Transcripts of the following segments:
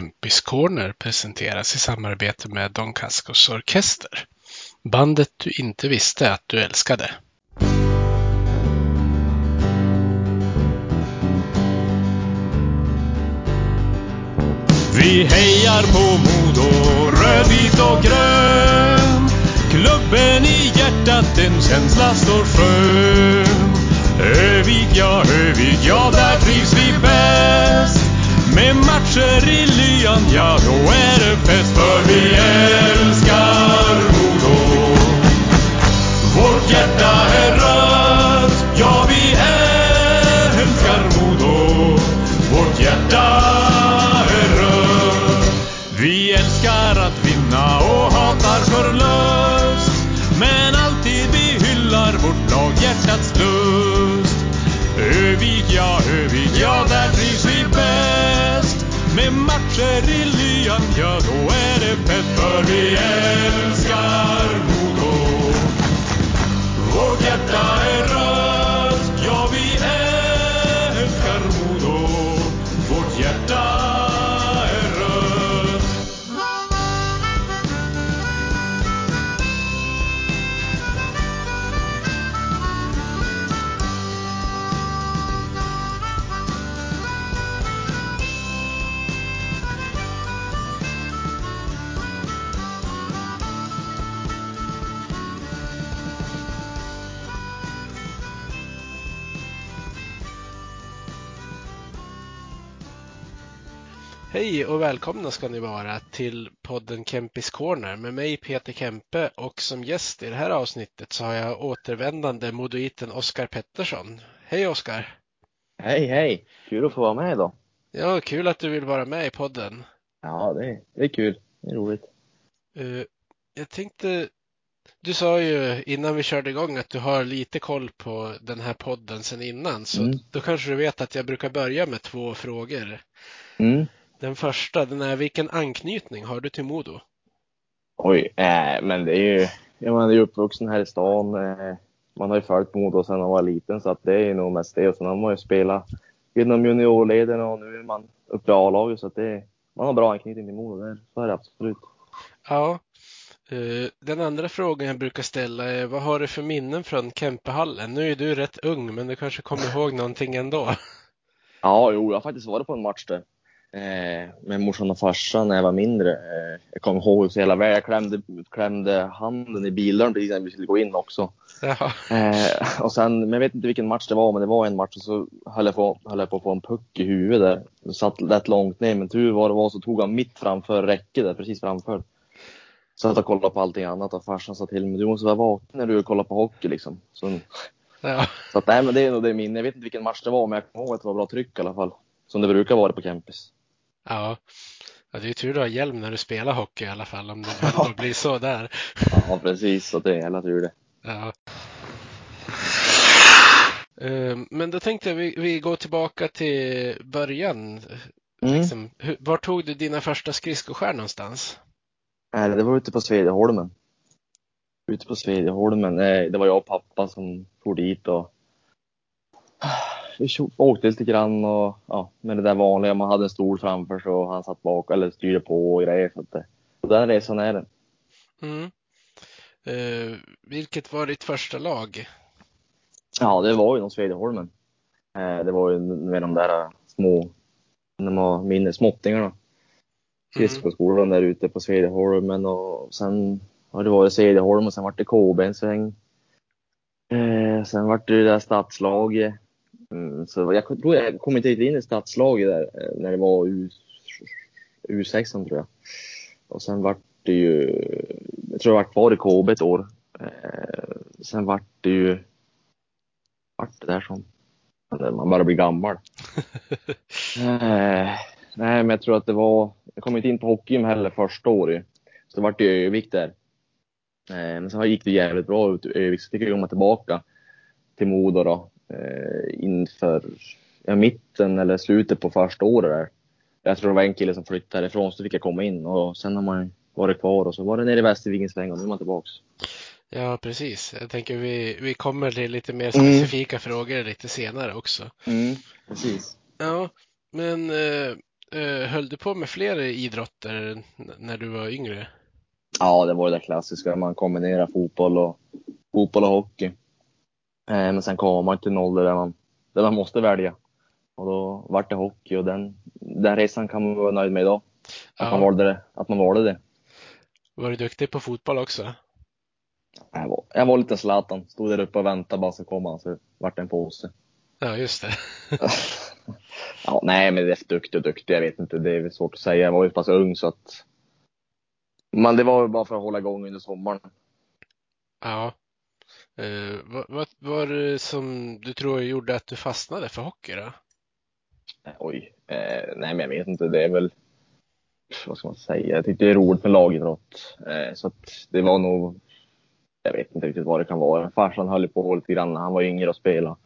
Kempis Corner presenteras i samarbete med Don Cascos Orkester. Bandet du inte visste att du älskade. Vi hejar på Modo, rödvit och grön. Klubben i hjärtat, en känsla står skön. Övik, ja, Övik, ja, där. Med matcher i lyan, ja, då är det fest. För vi är. Hej och välkomna ska ni vara till podden Kempis Corner med mig Peter Kempe och som gäst i det här avsnittet så har jag återvändande modoiten Oskar Pettersson. Hej Oskar! Hej, hej! Kul att få vara med idag. Ja, kul att du vill vara med i podden. Ja, det är, det är kul. Det är roligt. Eh, jag tänkte, du sa ju innan vi körde igång att du har lite koll på den här podden sedan innan, så Mm. då kanske du vet att jag brukar börja med två frågor. Mm. Den första, den är vilken anknytning har du till Modo? Oj, äh, men det är ju, ja, man är uppvuxen här i stan. Eh, man har ju följt Modo sedan man var liten så att det är nog mest det. Och sen har man ju spelat inom juniorleden och nu är man uppe i A-laget så att det man har bra anknytning till Modo. Det är, så är det absolut. Ja. eh, Den andra frågan jag brukar ställa är vad har du för minnen från Kempehallen? Nu är du rätt ung, men du kanske kommer ihåg någonting ändå. Ja, jo, jag har faktiskt varit på en match där. Eh, med morsan och farsan när jag var mindre. Eh, jag kommer ihåg så hela vägen. Jag klämde, klämde handen i bildörren precis när vi skulle gå in också. Eh, och sen, men jag vet inte vilken match det var, men det var en match och så höll jag på, höll jag på att få en puck i huvudet där. Jag satt rätt långt ner, men tur var det var så tog han mitt framför räcket där, precis framför. Satt och kollade på allting annat och farsan sa till mig, du måste vara vaken när du kollar på hockey liksom. Så, Ja. så att, nej men det är nog det minne. Jag vet inte vilken match det var, men jag kommer ihåg att det var bra tryck i alla fall. Som det brukar vara på campus. Ja. ja, det är ju tur du har hjälm när du spelar hockey i alla fall, om det ändå blir så där. Ja, precis. Så det är hela tur det. Ja. Eh, Men då tänkte jag vi, vi går tillbaka till början. Mm. Liksom, var tog du dina första skridskoskär någonstans? Det var ute på Svedjeholmen. Ute på Svedjeholmen. Det var jag och pappa som for dit och åkte lite grann och ja, med det där vanliga. Man hade en stol framför sig och han satt bak eller styrde på och grejer. Så att det, den resan är det. Mm. Eh, vilket var ditt första lag? Ja, det var ju någon Svedjeholmen. Eh, det var ju med de där små, när man mindre, småttingarna. Skridskoskolan där ute på Svedjeholmen och sen har det varit Svedjeholm och sen vart det KB en sväng. Eh, sen vart det det där stadslaget. Mm, så jag tror jag kom inte riktigt in i stadslaget där eh, när det var U, U16 tror jag. Och sen vart det ju, jag tror jag vart kvar i KB ett år. Eh, sen vart det ju, vart det där som, man börjar bli gammal. Eh, nej, men jag tror att det var, jag kom inte in på hockeyn heller första året. Så det vart det Övik där. Eh, men sen gick det jävligt bra ut Övik, så fick jag komma tillbaka till Modo då. Eh, inför ja, mitten eller slutet på första året där. Jag tror det var en kille som flyttade härifrån, så fick jag komma in och sen har man varit kvar och så var det nere i Västerviken sväng och nu är man tillbaks. Ja, precis. Jag tänker vi, vi kommer till lite mer Mm. specifika frågor lite senare också. Mm, precis. Ja, men eh, Eh, höll du på med fler idrotter när du var yngre? Ja, det var det där klassiska. Man kombinerar fotboll och, fotboll och hockey. Eh, men sen kommer man till en ålder där man, där man måste välja. Och då vart det hockey och den, den resan kan man vara nöjd med idag. Att, man Ja. valde det, att man valde det. Var du duktig på fotboll också? Jag var, jag var lite Zlatan. Stod där uppe och väntade bara så kom han så vart det en påse. Ja, just det. ja, nej, men det är duktig och duktig. Jag vet inte. Det är svårt att säga. Jag var ju pass ung så att. Men det var ju bara för att hålla igång under sommaren. Ja. Eh, vad, vad var det som du tror gjorde att du fastnade för hockey då? Oj. Eh, nej, men jag vet inte. Det är väl. Vad ska man säga? Jag tyckte det är roligt med lagidrott. Eh, så att det var nog. Jag vet inte riktigt vad det kan vara. Farsan höll på lite grann han var yngre och spelade.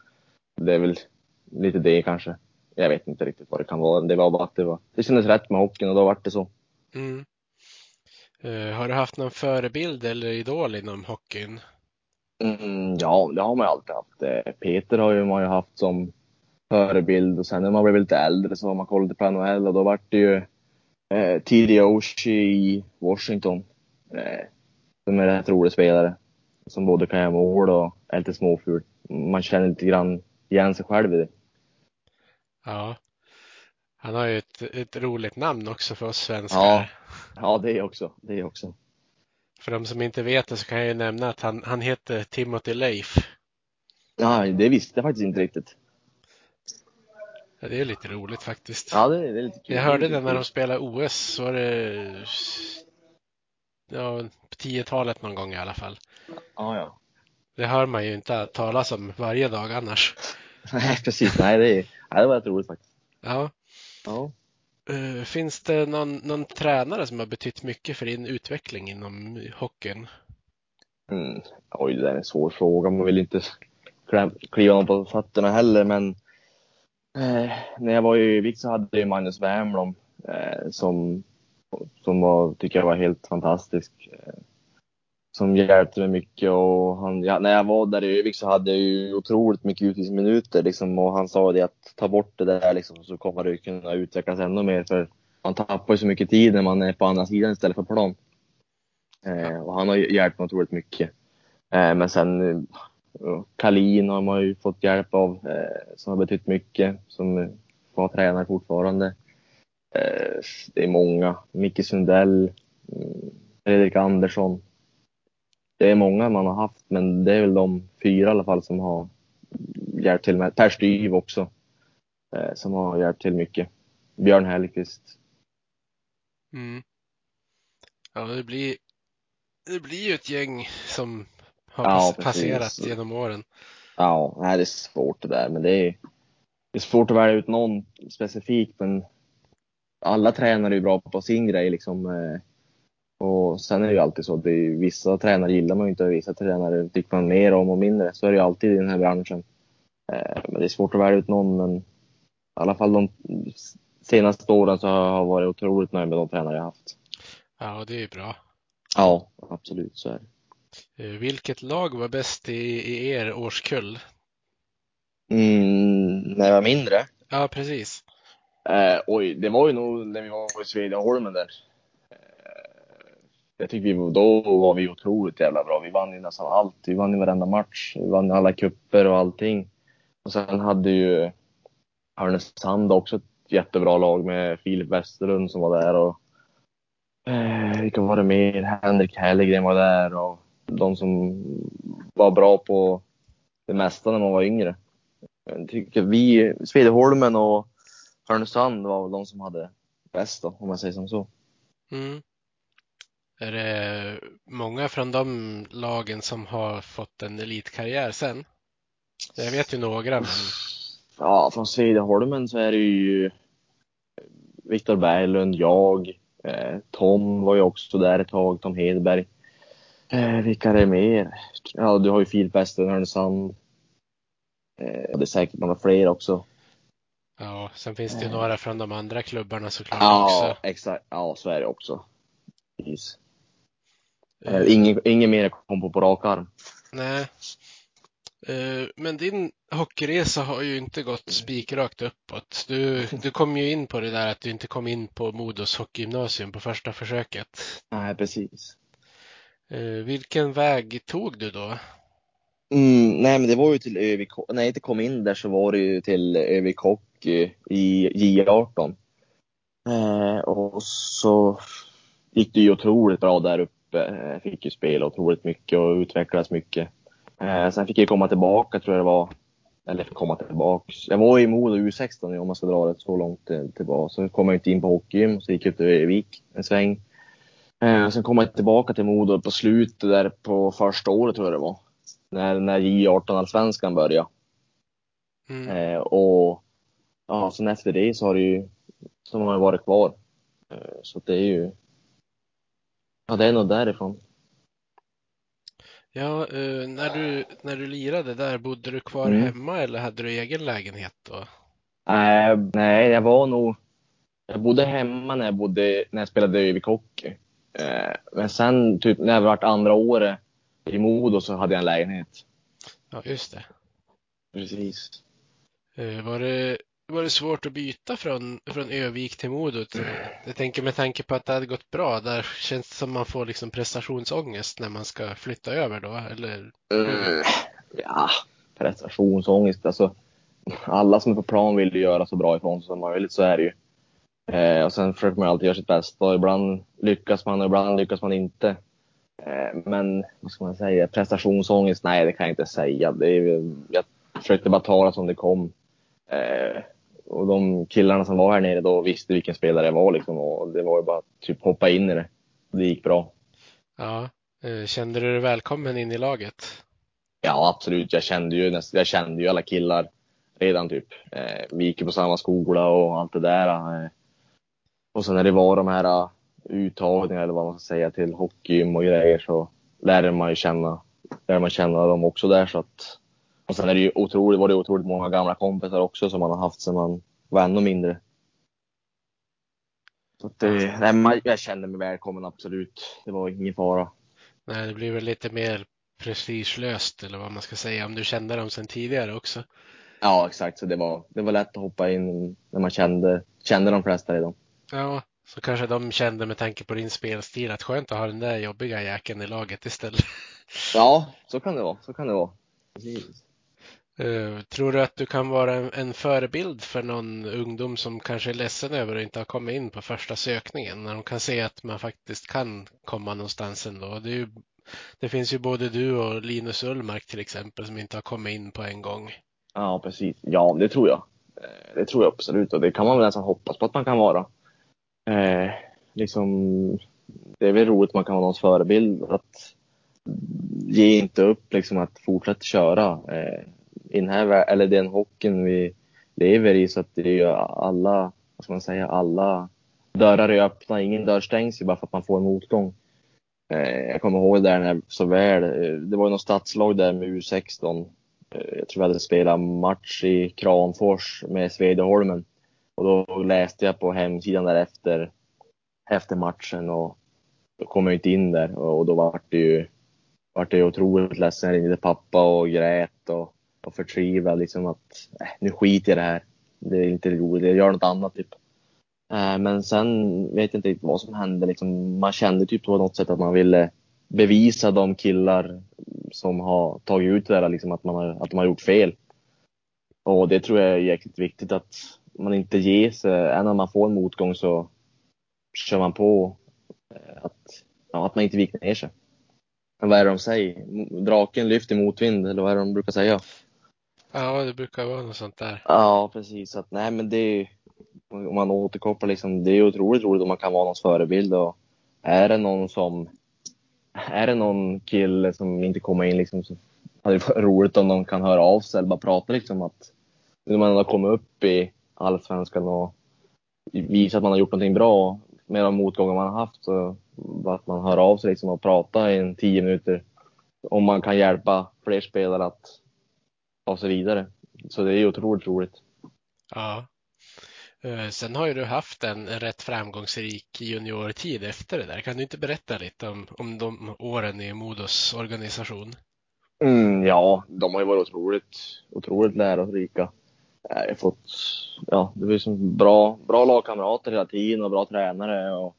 Det är väl lite det kanske. Jag vet inte riktigt vad det kan vara. Det var bara att det var. Det kändes rätt med hockeyn och då vart det så. Mm. Har du haft någon förebild eller idol inom hockeyn? Mm, ja, det har man ju alltid haft. Eh, Peter har ju man ju haft som förebild och sen när man blev lite äldre så har man kollat på NHL och då vart det ju eh, T.D. Oshie i Washington. Eh, som är en rätt rolig spelare. Som både kan göra mål och är lite småful. Man känner lite grann igen sig själv i det. Ja. Han har ju ett, ett roligt namn också för oss svenskar. Ja. Ja, det också. Det också. För de som inte vet det så kan jag ju nämna att han, han heter Timothy Leif. Ja, det visste jag faktiskt inte riktigt. Ja, det är lite roligt faktiskt. Ja, det, det är lite kul. Jag hörde det när de spelade OS, så var det ja, på 10-talet någon gång i alla fall. Ja, ja. Det hör man ju inte talas om varje dag annars. Nej, precis. Nej, det, är, det var rätt roligt faktiskt. Ja. Ja. Uh, Finns det någon, någon tränare som har betytt mycket för din utveckling inom hockeyn? Mm. Oj, det där är en svår fråga. Man vill inte kliva någon på fötterna heller, men eh, när jag var i Vik så hade jag Magnus Wernbloom eh, som, som var, tycker jag var helt fantastisk. Eh, som hjälpte mig mycket och han, ja, när jag var där i Övik så hade jag ju otroligt mycket utvisningsminuter liksom och han sa det att ta bort det där liksom så kommer du kunna utvecklas ännu mer för man tappar ju så mycket tid när man är på andra sidan istället för plan. Eh, och han har hjälpt mig otroligt mycket. Eh, men sen eh, Kalin har man ju fått hjälp av eh, som har betytt mycket som var tränare fortfarande. Eh, det är många. Micke Sundell, mm, Fredrik Andersson. Det är många man har haft men det är väl de fyra i alla fall som har hjälpt till med. Per Styv också. Eh, som har hjälpt till mycket. Björn Hellkvist. Mm. Ja, det blir, det blir ju ett gäng som har Ja, pass- precis. passerat genom åren. Ja, nej, det är svårt det där, men det är, det är svårt att välja ut någon specifikt, men alla tränare är ju bra på sin grej liksom. eh, Och sen är det ju alltid så att är, vissa tränare gillar man ju inte och vissa tränare tycker man mer om och mindre. Så är det ju alltid i den här branschen. Eh, Men det är svårt att välja ut någon, men i alla fall de senaste åren så har jag varit otroligt nöjd med de tränare jag har haft. Ja, det är bra. Ja, absolut så är det. Eh, Vilket lag var bäst i, i er årskull? Mm, när jag var mindre? Ja, precis. Eh, oj, det var ju nog när vi var i Svedjeholmen där. Jag tycker vi, då var vi otroligt jävla bra. Vi vann ju nästan allt. Vi vann ju varenda match. Vi vann alla kupper och allting. Och sen hade ju Härnösand också ett jättebra lag med Filip Westerlund som var där och eh, vilka var det mer? Henrik Hellgren var där och de som var bra på det mesta när man var yngre. Jag tycker vi, Svedeholmen och Härnösand var väl de som hade bäst då, om man säger som så. Mm. Är det många från de lagen som har fått en elitkarriär sen? Jag vet ju några, men Ja, från Svedjeholmen så är det ju Viktor Berglund, jag, eh, Tom var ju också där ett tag, Tom Hedberg. Eh, vilka är det mer? Ja, du har ju Filip Westerlund, Härnösand. Eh, det är säkert några fler också. ja, sen finns det ju några från de andra klubbarna såklart Ja, också. exakt. Ja, så är det också. Precis. Eh, Eh, ingen, ingen mer kom på på rak arm. Nej. Eh, Men din hockeyresa har ju inte gått spikrakt uppåt. Du, du kom ju in på det där att du inte kom in på Modos hockeygymnasium på första försöket. Nej, precis. Eh, Vilken väg tog du då? Mm, nej, men det var ju till ÖVK. När jag inte kom in där så var det ju till ÖVK i J18. Eh, och så gick det ju otroligt bra där uppe. Jag fick ju spela otroligt mycket och utvecklades mycket. Eh, sen fick jag komma tillbaka tror jag det var. Eller komma tillbaka. Jag var i Modo U16 om man ska dra det så långt eh, tillbaka. Så kom jag inte in på hockeygym. Så gick jag till Övik en sväng. Eh, sen kom jag tillbaka till Modo på slutet där på första året tror jag det var. När, när J18-allsvenskan började. Mm. Eh, och ja, sen efter det så har det ju så har varit kvar. Eh, så det är ju Ja, det är nog därifrån. Ja, eh, när du, när du lirade där, bodde du kvar Mm. hemma eller hade du egen lägenhet då? Eh, nej, jag var nog... Jag bodde hemma när jag, bodde, när jag spelade övik hockey. Eh, men sen, typ när jag varit andra året i Modo så hade jag en lägenhet. Ja, just det. Precis. Var det, var det svårt att byta från, från Övik till Modo? Jag tänker med tanke på att det hade gått bra, där känns det som man får liksom prestationsångest när man ska flytta över då, eller? Mm. Ja, prestationsångest. Alltså, alla som är på plan vill ju göra så bra ifrån sig som möjligt, så är det ju. Eh, och sen försöker man alltid göra sitt bästa och ibland lyckas man och ibland lyckas man inte. Eh, men vad ska man säga, prestationsångest? Nej, det kan jag inte säga. Det är, jag försökte bara ta det som det kom. Eh, och de killarna som var här nere då visste vilken spelare jag var liksom och det var ju bara typ hoppa in i det. Det gick bra. Ja, eh, kände du dig välkommen in i laget? Ja, absolut. Jag kände ju, jag kände ju alla killar redan typ. Eh, vi gick ju på samma skola och allt det där. Eh. Och sen när det var de här uttagningarna eller vad man ska säga till hockeygym och grejer så lärde man ju känna, lärde man känna dem också där så att. Och sen är det ju otroligt, var det otroligt många gamla kompisar också som man har haft sedan man var ännu mindre. Så det, nej, man, jag kände mig välkommen absolut. Det var ingen fara. Nej, det blir väl lite mer prestigelöst eller vad man ska säga om du kände dem sedan tidigare också. Ja, exakt. Så det var, det var lätt att hoppa in när man kände, kände de flesta redan. Ja, så kanske de kände med tanke på din spelstil att skönt att ha den där jobbiga jäkeln i laget istället. Ja, så kan det vara. Så kan det vara. Precis. Eh, tror du att du kan vara en, en förebild för någon ungdom som kanske är ledsen över att inte ha kommit in på första sökningen när de kan se att man faktiskt kan komma någonstans ändå? Det, ju, det finns ju både du och Linus Ullmark till exempel som inte har kommit in på en gång. Ja, precis. Ja, det tror jag. Eh, det tror jag absolut och det kan man väl nästan hoppas på att man kan vara. Eh, liksom, det är väl roligt att man kan vara någons förebild. Att ge inte upp, liksom att fortsätta köra. Eh, i den här, eller den hockeyn vi lever i så att det är ju alla, vad ska man säga, alla dörrar är öppna. Ingen dörr stängs ju bara för att man får en motgång. Eh, jag kommer ihåg där när så väl, eh, det var ju något stadslag där med U16 eh, jag tror vi hade spelat match i Kramfors med Svedeholmen. Och då läste jag på hemsidan där efter, efter matchen och då kom jag inte in där och då var det ju vart det ju otroligt ledsen. Jag ringde pappa och grät och, och förtvivlad liksom att äh, nu skiter jag i det här. Det är inte roligt, jag gör något annat typ. Eh, Men sen vet jag inte riktigt vad som hände. Liksom, man kände typ på något sätt att man ville bevisa de killar som har tagit ut det där, liksom, att, man har, att de har gjort fel. Och det tror jag är jäkligt viktigt att man inte ger sig. Även om man får en motgång så kör man på. Eh, att, ja, att man inte viker ner sig. Men vad är det de säger? Draken lyfter motvind, eller vad är det de brukar säga? Ja, det brukar vara något sånt där. Ja, precis. Så Att, nej, men det är, om man återkopplar liksom, det är otroligt roligt om man kan vara någons förebild. Och är det någon som, är det någon kille som inte kommer in liksom, så hade det varit roligt om någon kan höra av sig eller bara prata liksom att när man har kommit upp i allsvenskan och visat att man har gjort någonting bra med de motgångar man har haft så bara att man hör av sig liksom och pratar i en tio minuter. Om man kan hjälpa fler spelare att ta sig vidare. Så det är ju otroligt roligt. Ja. Eh, Sen har ju du haft en, en rätt framgångsrik juniortid efter det där. Kan du inte berätta lite om, om de åren i Modos organisation? Mm, ja, de har ju varit otroligt, otroligt lärorika. Jag har fått, ja, det var som bra, bra lagkamrater hela tiden och bra tränare. Och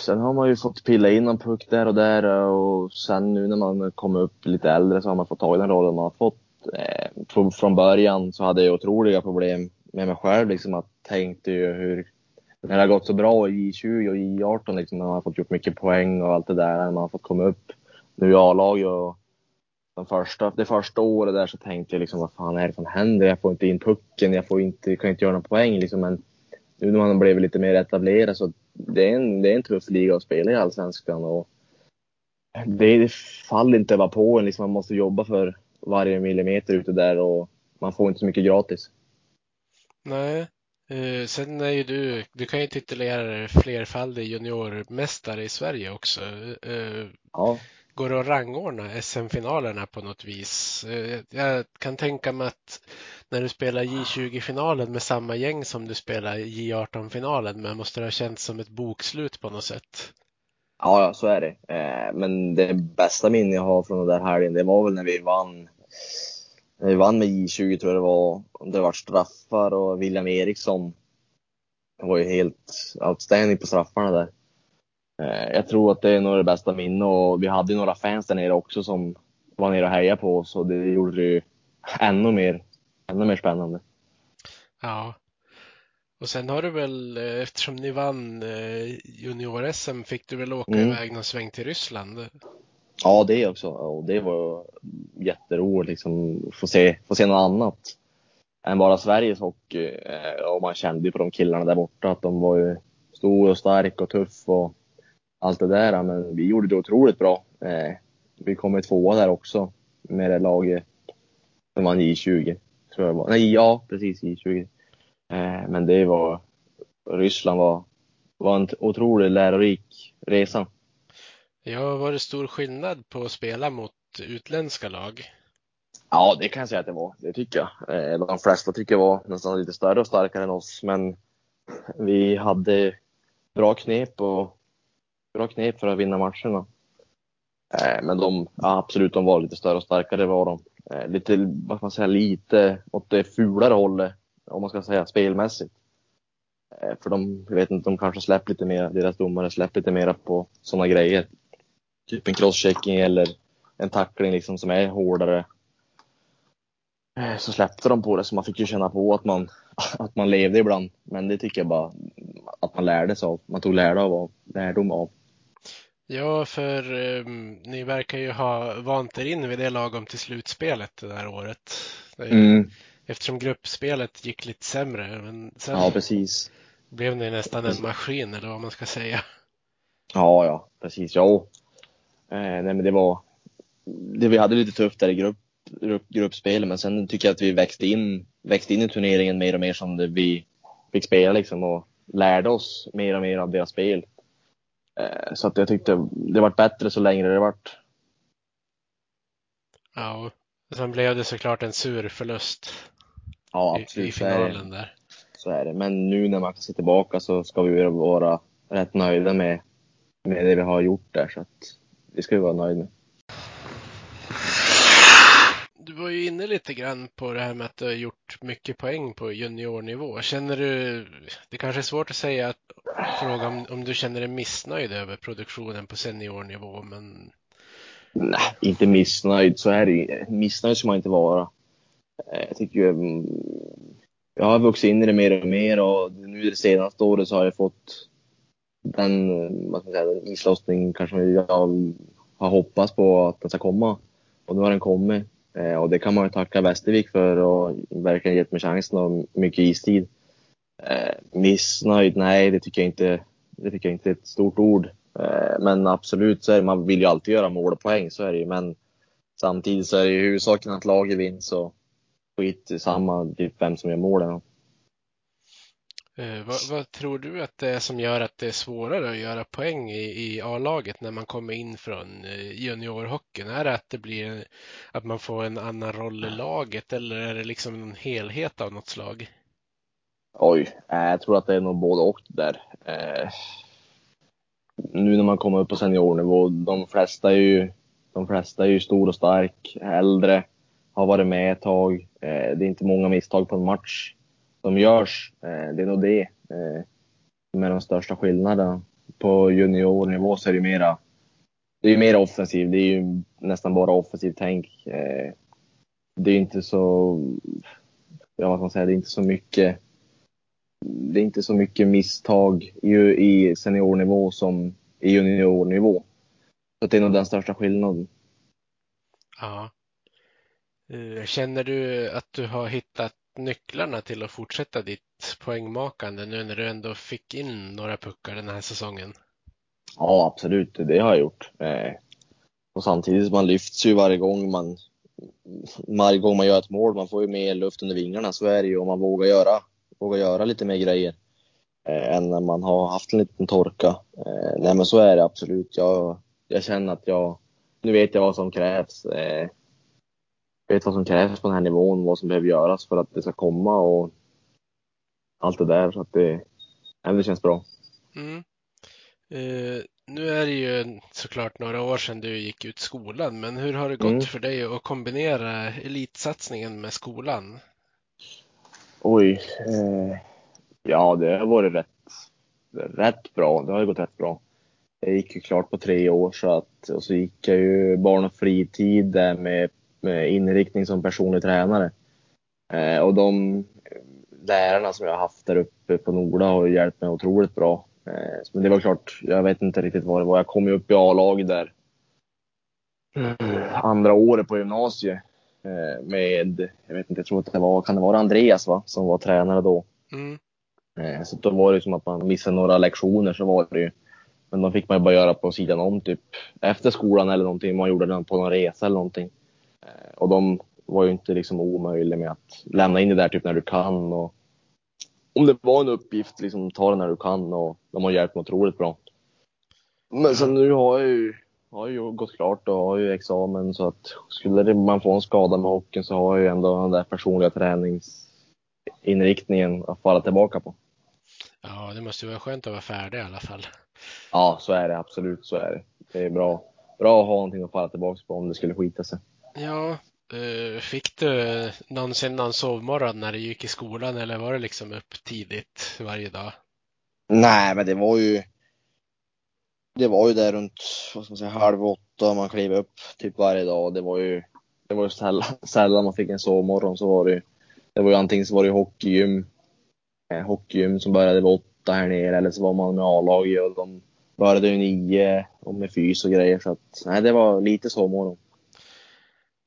sen har man ju fått pilla in en puck där och där och sen nu när man kommer upp lite äldre så har man fått ta i den rollen man har fått. Eh, från början så hade jag otroliga problem med mig själv liksom att tänkte ju hur när det har gått så bra i J20 och J18 liksom, man har fått gjort mycket poäng och allt det där, när man har fått komma upp nu i A-laget och den första, det första året där så tänkte jag liksom, vad fan är det som händer? Jag får inte in pucken, jag får inte, kan inte göra någon poäng liksom. Men nu när man har blivit lite mer etablerad så det är en, det är en tuff liga att spela i Allsvenskan och det, det faller inte bara på en. Liksom man måste jobba för varje millimeter ute där och man får inte så mycket gratis. Nej. Uh, sen är ju du, du kan ju titulera dig flerfaldig juniormästare i Sverige också. Uh, ja. Går det att rangordna SM-finalerna på något vis? Eh, jag kan tänka mig att när du spelar J20-finalen med samma gäng som du spelar J18-finalen men måste det ha känts som ett bokslut på något sätt? Ja, så är det. Eh, men det bästa minne jag har från den där helgen, det var väl när vi vann När vi vann med J20 tror jag det var. Det var straffar och William Eriksson var ju helt outstanding på straffarna där. Eh, jag tror att det är nog det bästa minne och vi hade ju några fans där nere också som var nere och hejade på oss och det gjorde det ju ännu mer, ännu mer spännande. Ja. Och sen har du väl, eh, eftersom ni vann eh, junior-SM, fick du väl åka mm. iväg någon sväng till Ryssland? Ja, det också. Och det var jätteroligt liksom få se, få se något annat än bara Sveriges hockey. Och man kände ju på de killarna där borta att de var ju stor och stark och tuff och allt det där. Men vi gjorde det otroligt bra. Eh, vi kom tvåa där också med det laget som vann J20. Tror jag var. Nej, ja precis J20. Eh, men det var, Ryssland var, var en otroligt lärorik resa. Ja, var det stor skillnad på att spela mot utländska lag? Ja, det kan jag säga att det var. Det tycker jag. Eh, de flesta tycker jag var nästan lite större och starkare än oss, men vi hade bra knep och bra knep för att vinna matcherna. Eh, men de, ja, absolut, de var lite större och starkare var de. Eh, lite, vad ska man säga, lite åt det fulare hållet, om man ska säga spelmässigt. Eh, för de, jag vet inte, de kanske släpper lite mer, deras domare släpper lite mera på sådana grejer typ en crosschecking eller en tackling liksom som är hårdare. Eh, så släppte de på det så man fick ju känna på att man, att man levde ibland. Men det tycker jag bara att man lärde sig av. Man tog lärdom av. Lärdom av. Ja, för um, ni verkar ju ha vant er in vid det lagom till slutspelet det här året. Mm. Eftersom gruppspelet gick lite sämre. Men sen ja, precis. blev ni nästan en maskin eller vad man ska säga. Ja, ja, precis. Ja, Eh, nej, men det var, det, vi hade lite tufft där i grupp, grupp, gruppspel, men sen tycker jag att vi växte in, växte in i turneringen mer och mer som det, vi fick spela liksom och lärde oss mer och mer av deras spel. Eh, så att jag tyckte det vart bättre så länge det vart. Ja, och sen blev det såklart en sur förlust. Ja, absolut. I, i finalen där. Så är det. Men nu när man kan se tillbaka så ska vi vara rätt nöjda med, med det vi har gjort där. Så att det ska vi vara nöjda med. Du var ju inne lite grann på det här med att du har gjort mycket poäng på juniornivå. Känner du, det kanske är svårt att säga att fråga om, om du känner dig missnöjd över produktionen på seniornivå, men Nej, inte missnöjd. Så är det Missnöjd ska man inte vara. Eh, jag tycker ju, mm, jag har vuxit in i det mer och mer och nu det senaste året så har jag fått den, vad ska man säga, den islossning kanske jag har hoppats på att den ska komma. Och nu har den kommit. Eh, och det kan man ju tacka Västervik för och verkligen gett mig chansen och mycket istid. Eh, missnöjd? Nej, det tycker jag inte. Det tycker jag inte är ett stort ord. Eh, men absolut så är det, man vill ju alltid göra mål och poäng, så är det ju. Men samtidigt så är det ju huvudsaken att laget vinner så skit samma typ vem som gör målen. Eh, vad, vad, tror du att det är som gör att det är svårare att göra poäng i, i A-laget när man kommer in från eh, juniorhockeyn? Är det att det blir att man får en annan roll i laget eller är det liksom en helhet av något slag? Oj, eh, jag tror att det är nog både och där. Eh, nu när man kommer upp på seniornivå, de flesta är ju De flesta är ju stor och stark, äldre, har varit med ett tag. Eh, det är inte många misstag på en match som görs. Eh, det är nog det eh, som är de största skillnaderna. På juniornivå så är det mera, det är mer offensiv. Det är ju nästan bara offensivt tänk. Eh, det är inte så, ja vad ska man säga, det är inte så mycket det är inte så mycket misstag i, i seniornivå som i juniornivå. Så det är nog den största skillnaden. Ja. Eh, känner du att du har hittat nycklarna till att fortsätta ditt poängmakande nu när du ändå fick in några puckar den här säsongen? Ja, absolut. Det har jag gjort. Eh, och samtidigt man lyfts ju varje gång man varje gång man gör ett mål. Man får ju mer luft under vingarna. Så är det ju Och man vågar göra, vågar göra lite mer grejer eh, än när man har haft en liten torka. Eh, nej, men så är det absolut. Jag, jag känner att jag nu vet jag vad som krävs. Eh, vet vad som krävs på den här nivån, vad som behöver göras för att det ska komma och allt det där. Så att det, det känns bra. Mm. Uh, nu är det ju såklart några år sedan du gick ut skolan, men hur har det gått mm. för dig att kombinera elitsatsningen med skolan? Oj. Eh, ja, det har varit rätt, rätt bra. Det har gått rätt bra. Jag gick ju klart på tre år så att, och så gick jag ju barn och fritid där med med inriktning som personlig tränare. Eh, och de lärarna som jag har haft där uppe på Norda har hjälpt mig otroligt bra. Eh, men det var klart, jag vet inte riktigt vad det var. Jag kom ju upp i A-laget där andra året på gymnasiet eh, med, jag vet inte, jag tror att det var, kan det vara Andreas va, som var tränare då. Mm. Så då var det som att man missade några lektioner så var det ju. Men de fick man ju bara göra på sidan om typ efter skolan eller någonting. Man gjorde den på någon resa eller någonting. Eh, och de var ju inte liksom omöjliga med att lämna in det där typ när du kan. Och om det var en uppgift, liksom ta den när du kan och de har hjälpt mig otroligt bra. Men sen nu har jag ju, har ju gått klart och har ju examen så att skulle man få en skada med hockeyn så har jag ju ändå den där personliga träningsinriktningen att falla tillbaka på. Ja, det måste ju vara skönt att vara färdig i alla fall. Ja, så är det absolut. Så är det. Det är bra, bra att ha någonting att falla tillbaka på om det skulle skita sig. Ja, eh, fick du någonsin någon sovmorgon när du gick i skolan eller var det liksom upp tidigt varje dag? Nej, men det var ju det var ju där runt vad ska man säga, halv åtta man klev upp typ varje dag. Det var ju, det var ju sällan, sällan man fick en sovmorgon. Så var det, ju. det var ju antingen så var det hockeygym, eh, hockeygym som började vid åtta här nere eller så var man med A-laget och de började ju nio och med fys och grejer. Så att, nej, det var lite sovmorgon.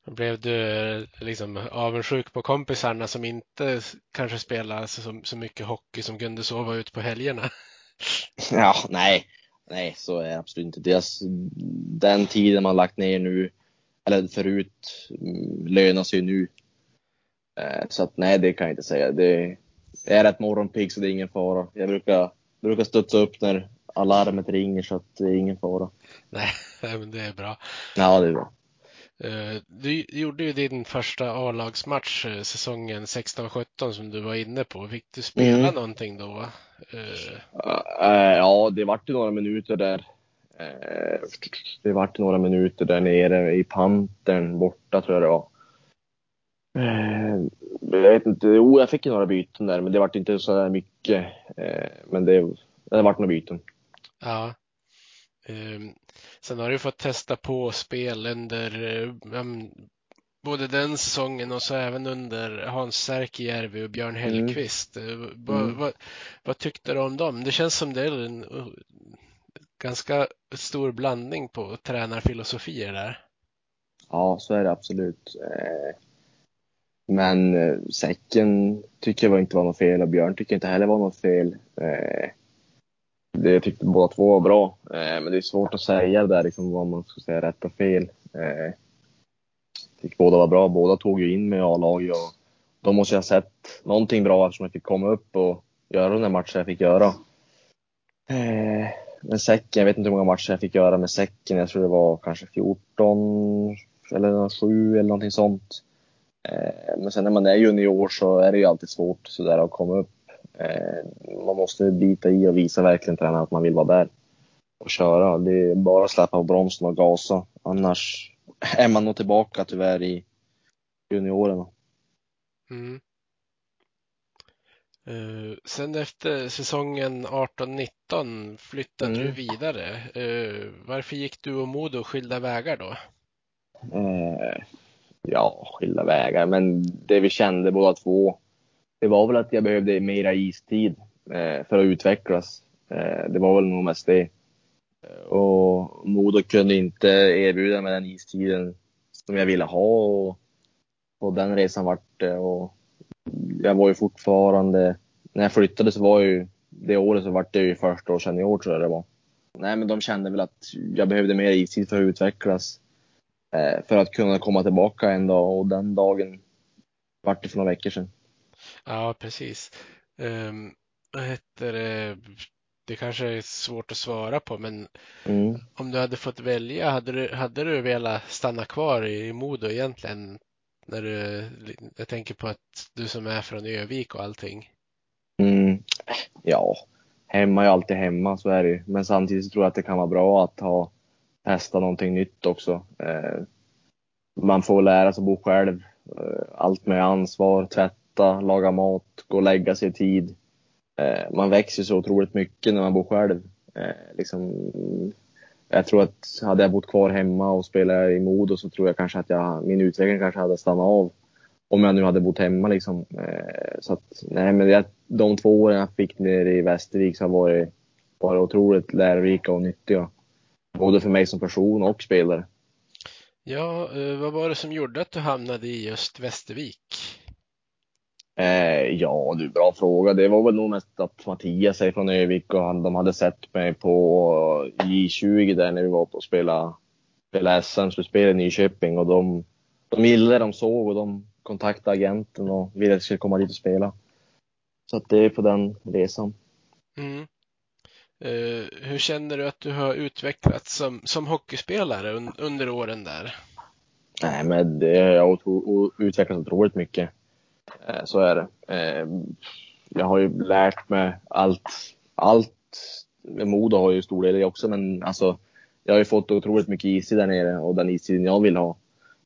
Blev du liksom avundsjuk på kompisarna som inte kanske spelar så, så mycket hockey som kunde sova ut på helgerna? Ja, nej, nej, så är det absolut inte. Deras, den tiden man lagt ner nu, eller förut, mm, lönar sig nu. Eh, så att nej, det kan jag inte säga. Det, är rätt morgonpigg så det är ingen fara. Jag brukar, brukar studsa upp när alarmet ringer så att det är ingen fara. Nej, men det är bra. Ja, det är bra. Eh, du gjorde ju din första A-lagsmatch eh, säsongen 16-17 som du var inne på. Fick du spela mm. någonting då? Uh, ja, det vart några minuter där. Det vart några minuter där nere i Pantern borta tror jag det var. Jag vet inte, jo jag fick ju några byten där men det vart inte så där mycket. Men det, det vart några byten. Ja. Sen har du fått testa på spel under um, både den säsongen och så även under Hans Särkijärvi och Björn mm. Hellkvist. Mm. Vad, vad, vad, tyckte du om dem? Det känns som det är en uh, ganska stor blandning på tränarfilosofier där. Ja, så är det absolut. Eh, men Säcken tycker jag inte var något fel och Björn tycker inte heller var något fel det jag tyckte båda två var bra. Eh, men det är svårt att säga där liksom vad man ska säga rätt och fel. Eh, tyckte båda var bra. Båda tog ju in med A-laget och de måste ju ha sett någonting bra eftersom jag fick komma upp och göra den där matchen jag fick göra. Eh, men säcken, jag vet inte hur många matcher jag fick göra med säcken. Jag tror det var kanske 14 eller 7 eller någonting sånt. Eh, men sen när man är junior så är det ju alltid svårt sådär att komma upp man måste bita i och visa verkligen tränaren att man vill vara där och köra. Det är bara att släppa på bromsen och gasa. Annars, är man nog tillbaka tyvärr i juniorerna. Mm. Uh, sen efter säsongen 18-19 flyttade Mm. du vidare. Uh, varför gick du och Modo skilda vägar då? Eh, ja, skilda vägar, men det vi kände båda två, det var väl att jag behövde mera istid eh, för att utvecklas. Eh, det var väl nog mest det. Eh, och Modo kunde inte erbjuda mig den istiden som jag ville ha och, och den resan vart det. Och jag var ju fortfarande, när jag flyttade så var ju det året så vart det ju första år senior tror jag det var. Nej men de kände väl att jag behövde mer istid för att utvecklas. Eh, för att kunna komma tillbaka en dag och den dagen vart det för några veckor sedan. Ja, precis. Um, vad heter det? Det kanske är svårt att svara på, men Mm. om du hade fått välja, hade du, hade du velat stanna kvar i Modo egentligen? När du, jag tänker på att du som är från Övik och allting. Mm. Ja, hemma är alltid hemma, så är det ju. Men samtidigt tror jag att det kan vara bra att ha testa någonting nytt också. Eh, man får lära sig att bo själv. Eh, allt med ansvar, tvätta, laga mat, gå och lägga sig i tid. Eh, man växer så otroligt mycket när man bor själv. Eh, liksom, jag tror att hade jag bott kvar hemma och spelat i Modo så tror jag kanske att jag, min utveckling kanske hade stannat av. Om jag nu hade bott hemma liksom. Eh, så att, nej men jag, de två åren jag fick nere i Västervik så har varit, varit otroligt lärorika och nyttiga. Både för mig som person och spelare. Ja, eh, vad var det som gjorde att du hamnade i just Västervik? Eh, ja du, bra fråga. Det var väl nog mest att Mattias är från Övik och han, de hade sett mig på J20 där när vi var på att spela, spela SM-slutspel i Nyköping och de, de gillade de såg och de kontaktade agenten och ville att jag skulle komma dit och spela. Så att det är på den resan. Mm. Eh, hur känner du att du har utvecklats som, som hockeyspelare un, under åren där? Nej, men det har jag o- utvecklats otroligt mycket. Eh, så är det. Eh, jag har ju lärt mig allt. Allt. Modo har ju stor del i det också, men alltså jag har ju fått otroligt mycket istid där nere och den istiden jag vill ha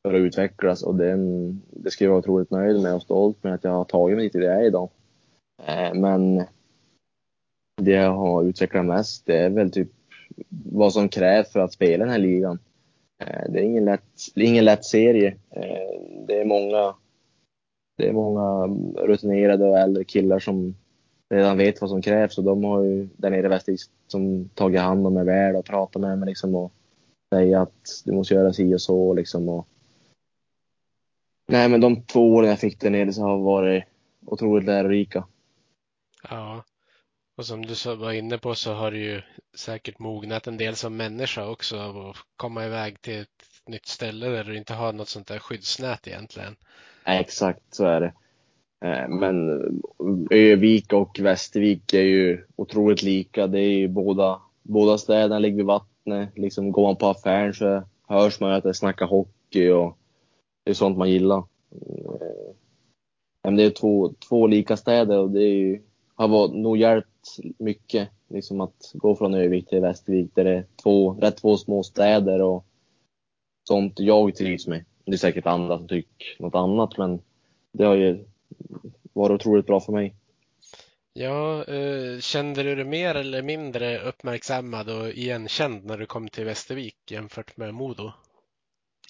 för att utvecklas och den, det ska jag vara otroligt nöjd med och stolt med att jag har tagit mig till det jag är idag. Eh, men det jag har utvecklat mest, det är väl typ vad som krävs för att spela den här ligan. Det är ingen lätt, ingen lätt serie. Det är många, det är många mm, rutinerade och äldre killar som redan vet vad som krävs och de har ju där nere i Västervik som tagit hand om mig väl och pratat med mig liksom och säga att du måste göra si och så liksom och Nej men de två åren jag fick där nere så har varit otroligt lärorika. Ja, och som du var inne på så har du ju säkert mognat en del som människa också av att komma iväg till ett nytt ställe där du inte har något sånt där skyddsnät egentligen. Exakt så är det. Eh, men eh, Övik och Västervik är ju otroligt lika. Det är ju båda, båda städerna ligger vid vattnet. Liksom går man på affären så hörs man ju att det snackar hockey och det är sånt man gillar. Eh, men det är två, två lika städer och det är ju, har varit, nog hjälpt mycket. Liksom att gå från Övik till Västervik där det är två, rätt två små städer och sånt jag trivs med. Det är säkert andra som tycker något annat men det har ju varit otroligt bra för mig. Ja, eh, kände du dig mer eller mindre uppmärksammad och igenkänd när du kom till Västervik jämfört med Modo?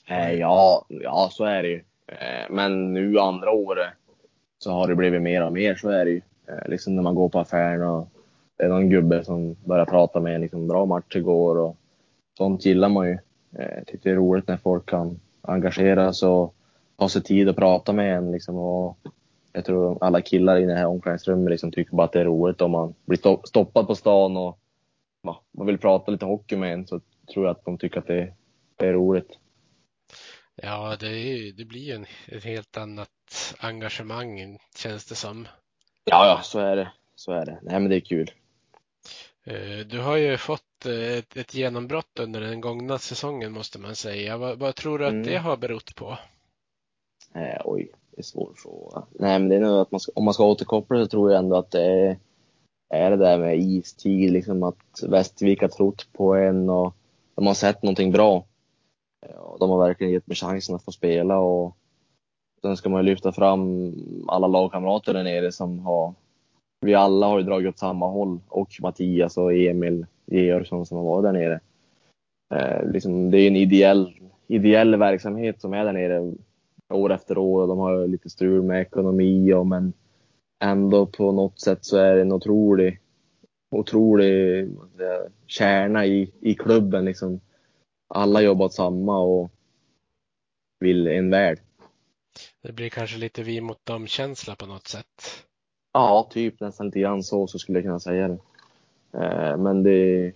Eh, ja, ja, så är det ju. Eh, men nu andra året så har det blivit mer och mer, så är det ju. Liksom när man går på affären och det är någon gubbe som börjar prata med en, liksom bra match igår och sånt gillar man ju. Eh, tycker det är roligt när folk kan engagera sig och ha sig tid att prata med en liksom. Och jag tror alla killar i det här omklädningsrummet liksom tycker bara att det är roligt om man blir sto- stoppad på stan och ja, man vill prata lite hockey med en så tror jag att de tycker att det, det är roligt. Ja, det, är, det blir ju en, ett helt annat engagemang känns det som. Ja, ja, så är det. Så är det. Nej, men det är kul. Eh, Du har ju fått eh, ett, ett genombrott under den gångna säsongen måste man säga. Vad, vad tror du att Mm. det har berott på? Eh, oj, det är svår fråga. Nej, men det är nog att man ska, om man ska återkoppla så tror jag ändå att det är, är det där med istid, liksom att Västervik har trott på en och de har sett någonting bra. Ja, de har verkligen gett mig chansen att få spela och sen ska man lyfta fram alla lagkamrater där nere som har vi alla har ju dragit åt samma håll och Mattias och Emil Georgsson som har varit där nere. Eh, liksom, det är en ideell, ideell verksamhet som är där nere år efter år och de har lite strul med ekonomi och men ändå på något sätt så är det en otrolig, otrolig kärna i, i klubben liksom. Alla jobbar åt samma och vill en väl. Det blir kanske lite vi mot dem-känsla på något sätt. Ja, typ nästan lite grann så, så skulle jag kunna säga det. Eh, men det är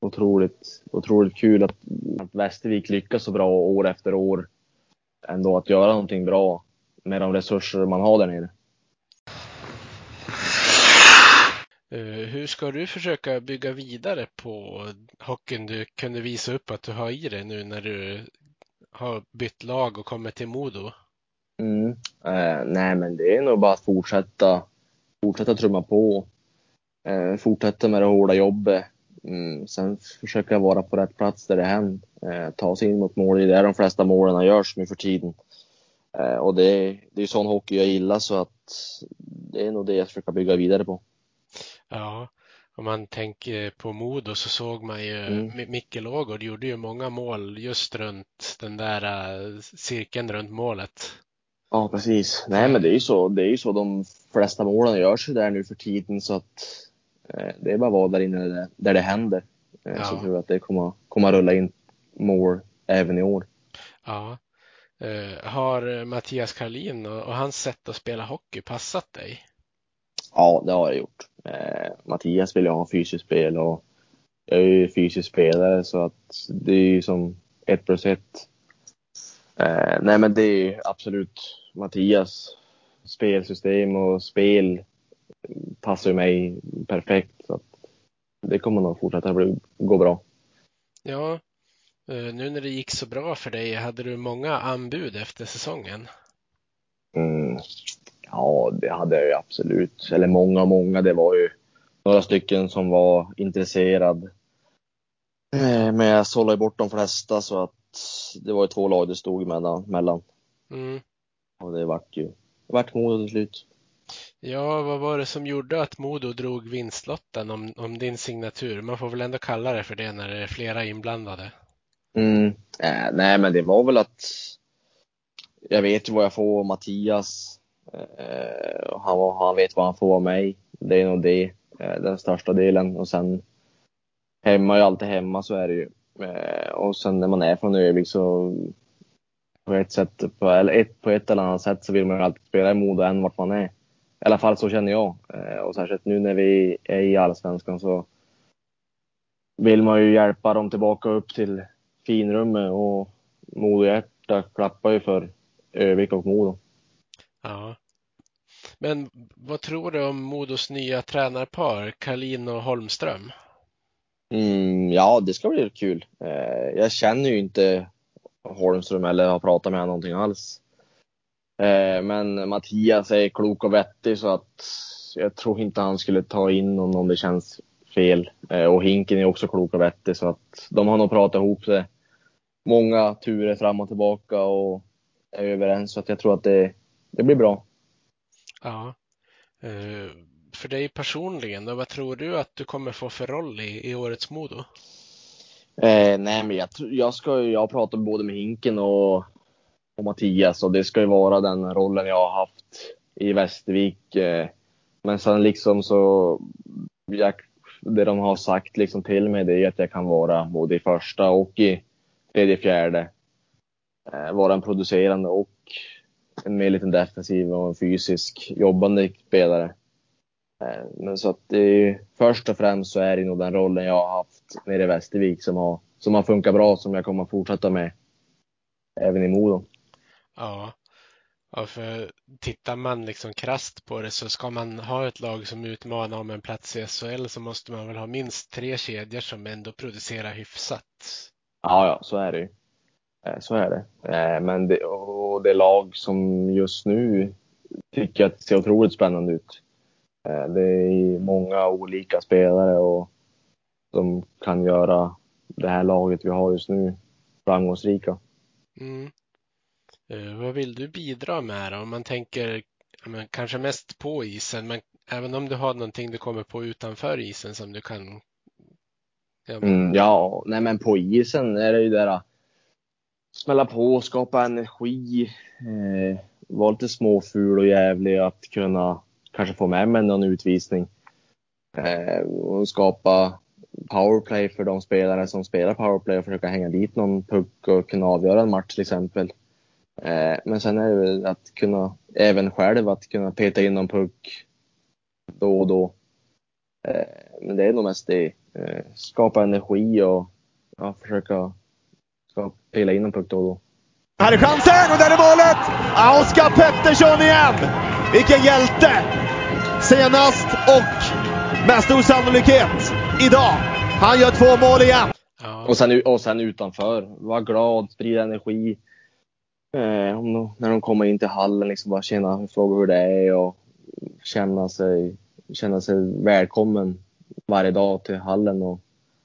otroligt, otroligt kul att, att Västervik lyckas så bra år efter år. Ändå att göra någonting bra med de resurser man har där nere. Uh, hur ska du försöka bygga vidare på hockeyn du kunde visa upp att du har i dig nu när du har bytt lag och kommit till Modo? Mm. Eh, nej, men det är nog bara att fortsätta, fortsätta trumma på. Eh, fortsätta med det hårda jobbet. Mm. Sen försöka vara på rätt plats där det händer. Eh, ta sig in mot mål. Det är där de flesta målen görs nu för tiden. Eh, och det, det är sån hockey jag gillar så att det är nog det jag försöker bygga vidare på. Ja, om man tänker på Modo så såg man ju mm. Micke Lågård gjorde ju många mål just runt den där uh, cirkeln runt målet. Ja, precis. Nej, men det är ju så. Det är ju så de flesta målen görs ju där nu för tiden så att eh, det är bara att vara där inne där det, där det händer. Eh, ja. Så jag tror att det kommer, kommer att rulla in mål även i år. Ja. Uh, har Mattias Karlin och, och hans sätt att spela hockey passat dig? Ja, det har jag gjort. Eh, Mattias vill ju ha fysiskt spel och jag är ju fysisk spelare så att det är ju som ett plus ett. Eh, nej men det är ju absolut Mattias spelsystem och spel passar ju mig perfekt. Så det kommer nog fortsätta gå bra. Ja, eh, nu när det gick så bra för dig, hade du många anbud efter säsongen? Mm. Ja, det hade jag ju absolut. Eller många, många. Det var ju några stycken som var intresserad. Eh, men jag sållade bort de flesta så att det var ju två lag det stod mellan. Mm. Och det vart ju, vart Modo till slut. Ja, vad var det som gjorde att Modo drog vinstlotten om, om din signatur? Man får väl ändå kalla det för det när det är flera inblandade. Mm. Äh, nej, men det var väl att jag vet ju vad jag får av Mattias. Eh, han, han vet vad han får av mig. Det är nog det, eh, den största delen. Och sen hemma är alltid hemma, så är det ju. Eh, och sen när man är från Övik så på ett sätt, på, eller ett, på ett eller annat sätt så vill man ju alltid spela i Modo än vart man är. I alla fall så känner jag. Och särskilt nu när vi är i Allsvenskan så vill man ju hjälpa dem tillbaka upp till finrummet och Modo hjärta klappar ju för Övik och Modo. Ja. Men vad tror du om Modos nya tränarpar, Karlin och Holmström? Mm, ja, det ska bli kul. Eh, jag känner ju inte Holmström eller har pratat med honom någonting alls. Eh, men Mattias är klok och vettig så att jag tror inte han skulle ta in någon om det känns fel. Eh, och Hinken är också klok och vettig så att de har nog pratat ihop sig många turer fram och tillbaka och är överens så att jag tror att det, det blir bra. Ja. Eh, för dig personligen, då, vad tror du att du kommer få för roll i, i årets Modo? Eh, nej, men jag, jag, ska, jag pratar både med Hinken och, och Mattias och det ska ju vara den rollen jag har haft i Västervik. Eh, men sen liksom så, jag, det de har sagt liksom till mig det är att jag kan vara både i första och i tredje, fjärde. Eh, vara en producerande och en mer liten defensiv och en fysisk jobbande spelare. Eh, men så att det är, först och främst så är det nog den rollen jag har haft nere i Västervik som har, som har funkat bra, som jag kommer att fortsätta med även i Modo. Ja. ja, för tittar man liksom krast på det så ska man ha ett lag som utmanar om en plats i SHL så måste man väl ha minst tre kedjor som ändå producerar hyfsat. Ja, ja, så är det ju. Eh, så är det. Eh, men det, och det lag som just nu tycker att det ser otroligt spännande ut. Eh, det är många olika spelare och som kan göra det här laget vi har just nu framgångsrika. Mm. Uh, vad vill du bidra med då? Om man tänker men, kanske mest på isen, men även om du har någonting du kommer på utanför isen som du kan Ja, mm, ja nej men på isen är det ju där smälla på, skapa energi, eh, vara lite småful och jävlig att kunna kanske få med mig någon utvisning. Eh, och skapa powerplay för de spelare som spelar powerplay och försöka hänga dit någon puck och kunna avgöra en match till exempel. Eh, men sen är det väl att kunna, även själv, att kunna peta in någon puck då och då. Eh, men det är nog mest det. Eh, skapa energi och ja, försöka ska pilla in en puck då och då. Här är chansen och där är målet! Oskar Pettersson igen! Vilken hjälte! Senast och med stor sannolikhet idag. Han gör två mål igen. Ja. Och, sen, och sen utanför. Var glad, sprida energi. Eh, de, när de kommer in till hallen, liksom bara känna, fråga hur det är och känna sig, känna sig välkommen varje dag till hallen och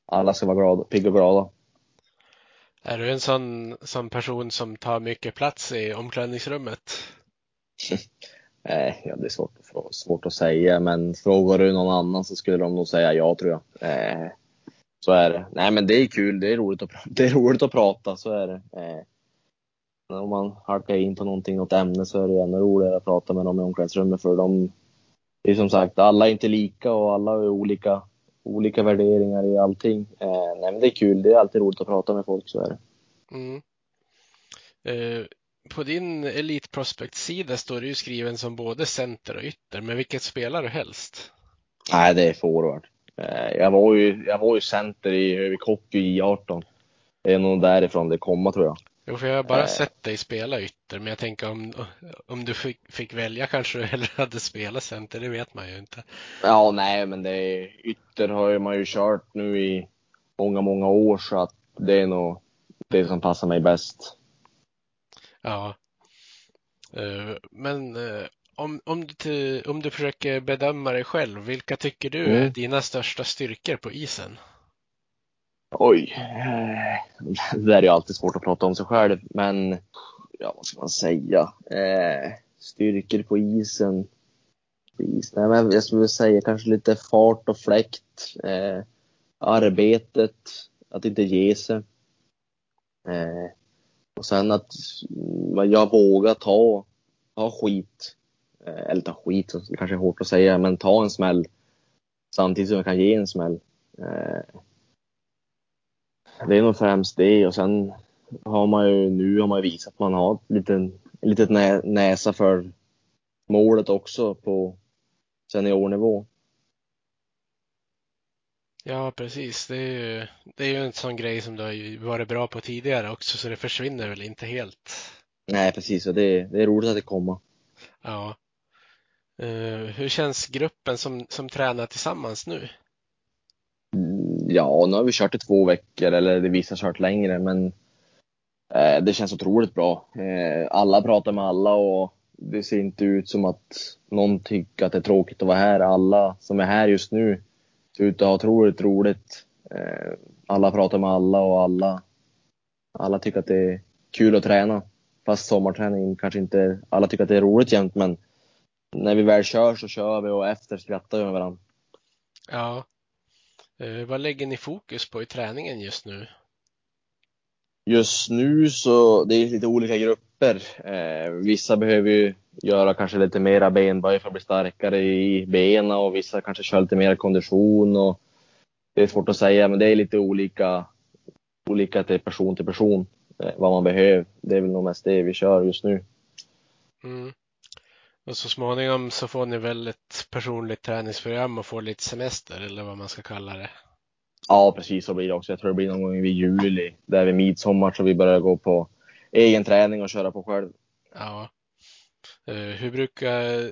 alla ska vara glada, pigga och glada. Är du en sån, sån person som tar mycket plats i omklädningsrummet? Eh, ja, det är svårt, svårt att säga, men frågar du någon annan så skulle de nog säga ja tror jag. Eh, så är det. Nej, men det är kul. Det är roligt att, det är roligt att prata, så är det. Eh, om man halkar in på någonting, något ämne, så är det ännu roligare att prata med dem i omklädningsrummet för de, det är som sagt, alla är inte lika och alla har olika olika värderingar i allting. Eh, nej, men det är kul. Det är alltid roligt att prata med folk, så är det. Mm. Eh, på din Elite Prospect-sida står du ju skriven som både center och ytter, men vilket spelar du helst? Nej, det är forward. Eh, jag var ju, jag var ju center i Övik Hockey i 18. Det är nog därifrån det kommer tror jag. Jo, för jag har bara eh. sett dig spela ytter, men jag tänker om, om du fick, fick välja kanske du hellre hade spelat center, det vet man ju inte. Ja, nej, men det är, ytter har man ju kört nu i många, många år så att det är nog det som passar mig bäst. Ja. Eh, men eh, om, om, du, om du försöker bedöma dig själv, vilka tycker du är mm. dina största styrkor på isen? Oj. Det där är ju alltid svårt att prata om sig själv, men ja, vad ska man säga? Eh, styrkor på isen. Is. Nej, men jag skulle säga kanske lite fart och fläkt. Eh, arbetet, att inte ge sig. Eh, och sen att jag vågar ta, ta skit. Eh, eller ta skit, kanske är hårt att säga, men ta en smäll. Samtidigt som jag kan ge en smäll. Eh, det är nog främst det och sen har man ju nu har man visat att man har lite, en liten nä, näsa för målet också på seniornivå. Ja, precis. Det är, ju, det är ju en sån grej som du har varit bra på tidigare också, så det försvinner väl inte helt. Nej, precis. Och det, det är roligt att det kommer. Ja. Uh, hur känns gruppen som, som tränar tillsammans nu? Ja, nu har vi kört i två veckor, eller det vissa har kört längre, men eh, det känns otroligt bra. Eh, alla pratar med alla och det ser inte ut som att någon tycker att det är tråkigt att vara här. Alla som är här just nu ser ut att ha otroligt roligt. Eh, alla pratar med alla och alla, alla tycker att det är kul att träna. Fast sommarträning kanske inte alla tycker att det är roligt jämt, men när vi väl kör så kör vi och efter skrattar vi med varandra. Ja, Eh, vad lägger ni fokus på i träningen just nu? Just nu så det är lite olika grupper. Eh, vissa behöver ju göra kanske lite mera benböj för att bli starkare i benen och vissa kanske kör lite mer kondition. Och det är svårt att säga, men det är lite olika, olika till person till person eh, vad man behöver. Det är väl nog mest det vi kör just nu. Mm. Och så småningom så får ni väl ett personligt träningsprogram och får lite semester eller vad man ska kalla det. Ja, precis så blir det också. Jag tror det blir någon gång vid juli, där vid midsommar, så vi börjar gå på egen träning och köra på själv. Ja. Uh, hur brukar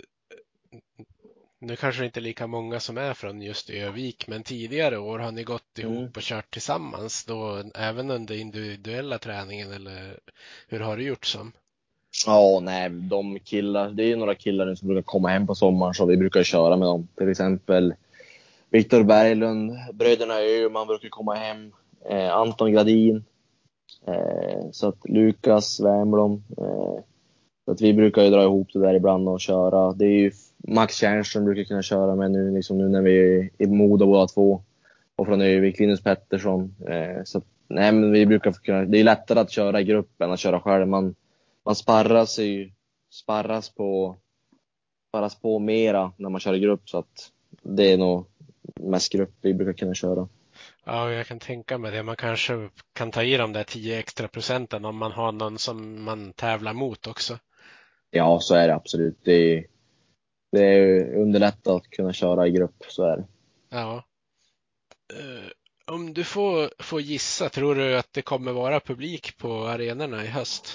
nu kanske det inte är lika många som är från just Övik, men tidigare år har ni gått ihop mm. och kört tillsammans då även under individuella träningen eller hur har du gjort som? Ja, nej, de killar, det är ju några killar nu som brukar komma hem på sommaren så vi brukar köra med dem. Till exempel Viktor Berglund, bröderna Öhman brukar komma hem, eh, Anton Gradin. Eh, så att Lukas Wernbloom, eh, så att vi brukar ju dra ihop det där ibland och köra. Det är ju Max Tjärnström brukar kunna köra med nu, liksom nu när vi är i Modo båda två. Och från Övik, Linus Pettersson. Eh, så att, nej men vi brukar kunna, det är lättare att köra i grupp än att köra själv. Man, man sparras ju, sparras på, sparras på mera när man kör i grupp så att det är nog mest grupp vi brukar kunna köra. Ja, jag kan tänka mig det. Man kanske kan ta i de där 10 extra procenten om man har någon som man tävlar mot också. Ja, så är det absolut. Det är, det är underlättat att kunna köra i grupp, så är det. Ja. Uh, om du får, får gissa, tror du att det kommer vara publik på arenorna i höst?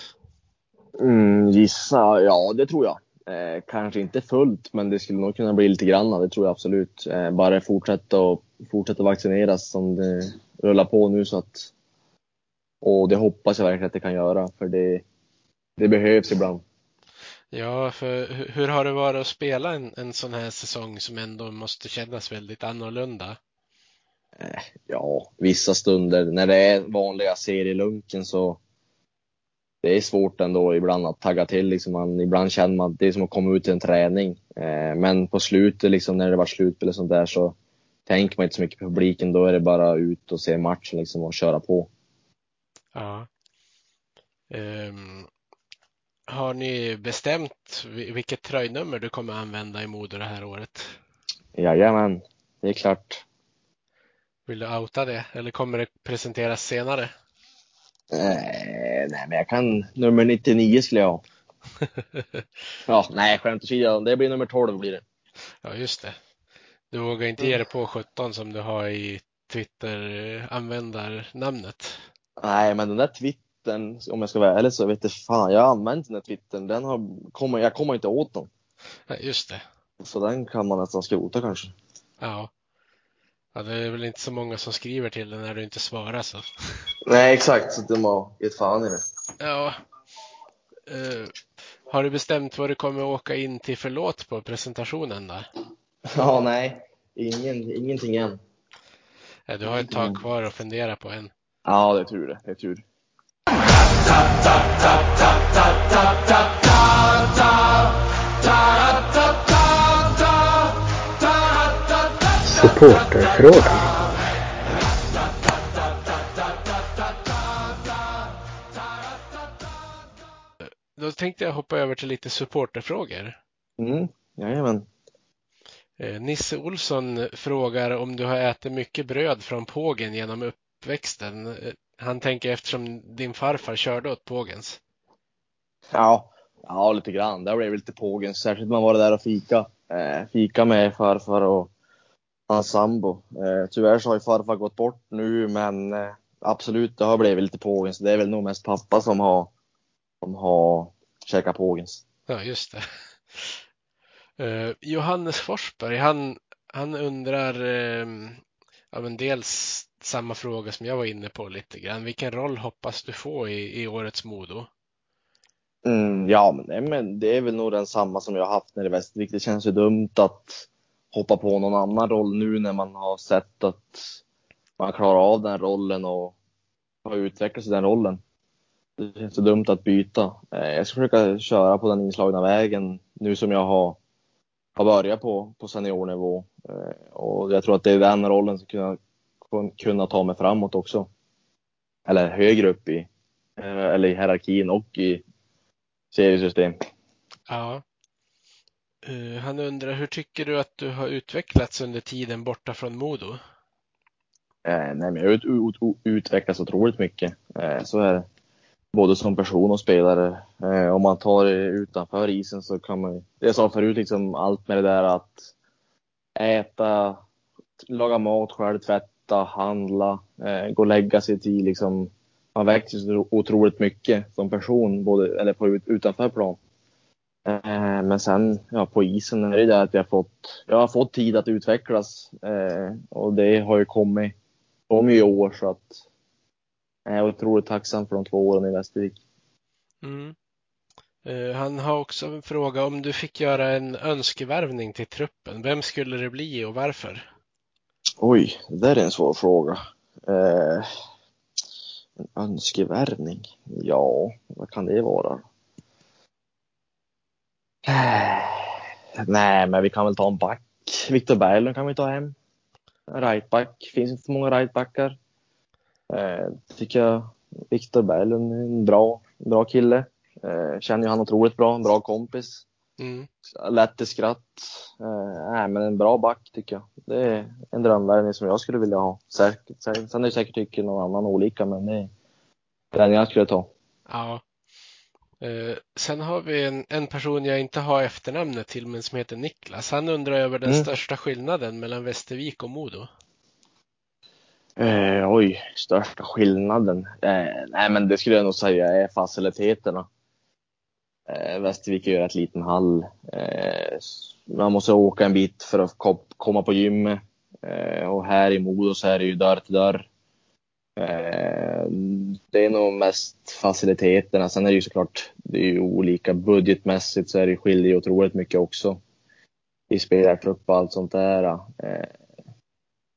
Mm, gissa? Ja, det tror jag. Eh, kanske inte fullt, men det skulle nog kunna bli lite grann. Det tror jag absolut. Eh, bara fortsätta och fortsätta vaccineras som det rullar på nu så att. Och det hoppas jag verkligen att det kan göra, för det, det behövs ibland. Ja, för hur har det varit att spela en, en sån här säsong som ändå måste kännas väldigt annorlunda? Eh, ja, vissa stunder när det är vanliga serielunken så det är svårt ändå ibland att tagga till. Liksom man, ibland känner man att det är som att komma ut till en träning. Eh, men på slutet, liksom, när det var slutspel och sånt där, så tänker man inte så mycket på publiken. Då är det bara ut och se matchen liksom, och köra på. Ja. Um, har ni bestämt vilket tröjnummer du kommer använda i Modo det här året? Jajamän, det är klart. Vill du outa det eller kommer det presenteras senare? Eh, nej, men jag kan nummer 99 skulle jag ha. ja, nej, skämt åsido. Det blir nummer 12 blir det. Ja, just det. Du vågar inte ge dig på 17 som du har i Twitter-användarnamnet. Nej, men den där twittern, om jag ska vara ärlig så vet jag fan, jag har använt den där twittern. Den har, kommer, jag kommer inte åt den. Ja, just det. Så den kan man nästan skrota kanske. Ja. Ja, det är väl inte så många som skriver till dig när du inte svarar så. Nej, exakt. Så de har gett fan i det. Ja. Uh, har du bestämt vad du kommer åka in till för låt på presentationen då? Ja, nej. Ingen, ingenting än. Ja, du har ett tag kvar att fundera på än. Ja, det är tur det. Det är tur. Supporterfrågan. Då tänkte jag hoppa över till lite supporterfrågor. Mm, jajamän. Eh, Nisse Olsson frågar om du har ätit mycket bröd från pågen genom uppväxten. Eh, han tänker eftersom din farfar körde åt pågens. Ja, ja lite grann. Det blev lite pågens. Särskilt när man var där och fika. Eh, fika med farfar och hans sambo. Eh, tyvärr så har ju farfar gått bort nu, men eh, absolut, det har blivit lite pågens. Det är väl nog mest pappa som har, som har käkat pågens. Ja, just det. Uh, Johannes Forsberg, han, han undrar uh, ja, men dels samma fråga som jag var inne på lite grann. Vilken roll hoppas du få i, i årets Modo? Mm, ja, men, nej, men det är väl nog den samma som jag har haft när i Västervik. Det känns ju dumt att hoppa på någon annan roll nu när man har sett att man klarar av den rollen och har utvecklats i den rollen. Det känns så dumt att byta. Eh, jag ska försöka köra på den inslagna vägen nu som jag har har börjat på, på seniornivå. Eh, och jag tror att det är den rollen som kunna, kunna ta mig framåt också. Eller högre upp i, eh, eller i hierarkin och i seriesystem. Ja. Eh, han undrar, hur tycker du att du har utvecklats under tiden borta från Modo? Eh, nej, men jag har ut, ut, utvecklats otroligt mycket. Eh, så är det både som person och spelare. Eh, om man tar det utanför isen så kan man jag sa förut, liksom allt med det där att äta, laga mat själv, tvätta, handla, eh, gå och lägga sig till. liksom. Man växer så otroligt mycket som person, både, eller på, utanför plan. Eh, men sen ja, på isen är det där att jag har fått, jag har fått tid att utvecklas eh, och det har ju kommit, kommit i år så att jag är otroligt tacksam för de två åren i Västervik. Mm. Uh, han har också en fråga om du fick göra en önskevärvning till truppen. Vem skulle det bli och varför? Oj, det där är en svår fråga. Uh, Önskevärvning? Ja, vad kan det vara? Nej, men vi kan väl ta en back. Viktor Berglund kan vi ta hem. Rightback. Finns inte så många rightbackar. Eh, tycker jag Viktor Berglund är en bra, bra kille. Eh, känner ju han otroligt bra. En bra kompis. Mm. Lätt till skratt. Eh, nej, men en bra back tycker jag. Det är en drömvärvning som jag skulle vilja ha. Säkert. Sen sen är det säkert tycker någon annan olika, men det är den jag skulle ta. Ja. Eh, sen har vi en, en person jag inte har efternamnet till men som heter Niklas. Han undrar över den Mm. största skillnaden mellan Västervik och Modo. Eh, oj, största skillnaden? Eh, nej, men det skulle jag nog säga är faciliteterna. Västervik är ju rätt liten hall. Man måste åka en bit för att kom, komma på gymmet. Och här i Modo så är det ju dörr till dörr. Eh, det är nog mest faciliteterna. Sen är det ju såklart, det är ju olika budgetmässigt så är det skiljer otroligt mycket också. I spelartrupp och allt sånt där. Eh,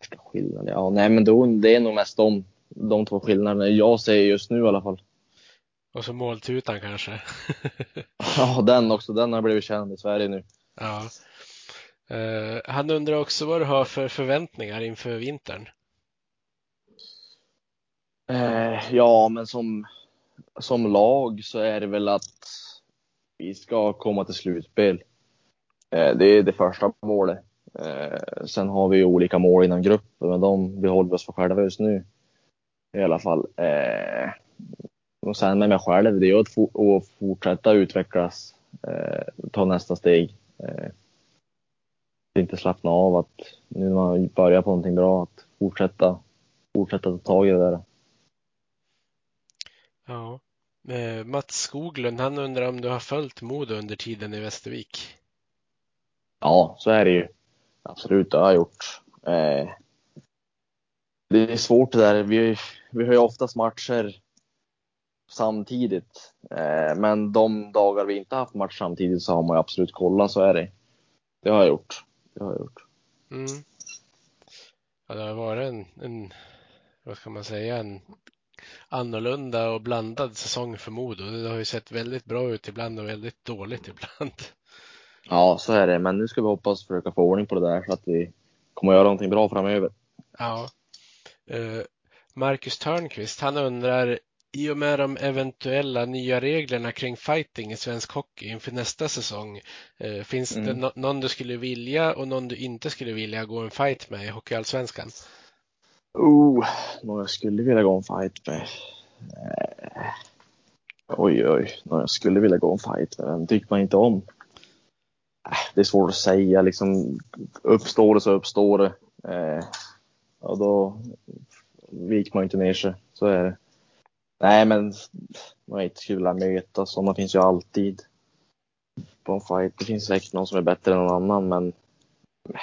Största skillnaden? Ja, nej men då, det är nog mest de, de två skillnaderna jag ser just nu i alla fall. Och så måltutan kanske. Ja, den också. Den har blivit känd i Sverige nu. ja. Eh, han undrar också vad du har för förväntningar inför vintern. Eh, ja, men som, som lag så är det väl att vi ska komma till slutspel. Eh, det är det första målet. Eh, sen har vi ju olika mål inom gruppen, men de behåller vi oss för själva just nu. I alla fall. Eh, och sen med mig själv, det är att, for, att fortsätta utvecklas. Eh, ta nästa steg. Eh, inte slappna av att nu när man börjar på någonting bra, att fortsätta, fortsätta ta tag i det där. Ja. Eh, Mats Skoglund, han undrar om du har följt Modo under tiden i Västervik. Ja, så är det ju. Absolut, det har jag gjort. Eh, det är svårt det där. Vi, vi har ju oftast matcher samtidigt. Eh, men de dagar vi inte haft match samtidigt så har man ju absolut kollat, så är det. Det har jag gjort. Det har jag gjort. Mm. Ja, det har varit en, en, vad ska man säga, en annorlunda och blandad säsong för Modo. Det har ju sett väldigt bra ut ibland och väldigt dåligt ibland. Ja, så är det. Men nu ska vi hoppas försöka få ordning på det där så att vi kommer göra någonting bra framöver. Ja. Eh, Marcus Törnqvist, han undrar i och med de eventuella nya reglerna kring fighting i svensk hockey inför nästa säsong, eh, finns det Mm. nå- någon du skulle vilja och någon du inte skulle vilja gå en fight med i Hockeyallsvenskan? Oh, några jag skulle vilja gå en fight med. Eh, oj, oj, några jag skulle vilja gå en fight med. Den tycker man inte om. Eh, det är svårt att säga. Liksom, uppstår det så uppstår det. Eh, och då viker man inte ner sig. Så är det. Nej, men några inte skulle vilja möta sådana finns ju alltid på en fight. Det finns säkert någon som är bättre än någon annan, men Nej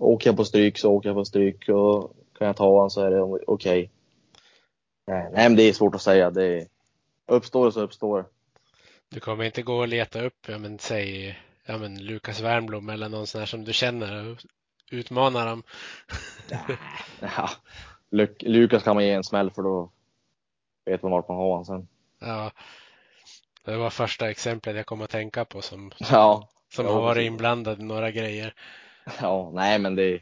åker jag på stryk så åker jag på stryk och kan jag ta honom så är det okej. Eh, Nej, men det är svårt att säga. Det är, uppstår så uppstår. Du kommer inte gå och leta upp, ja men säg, ja men Lukas Wernbloom eller någon sån här som du känner och utmana dem. Ja. Luk- Lukas kan man ge en smäll för då vet man vart man har honom sen. Ja, det var första exemplet jag kom att tänka på som, Ja, som Ja, har varit inblandad i några grejer. ja nej men det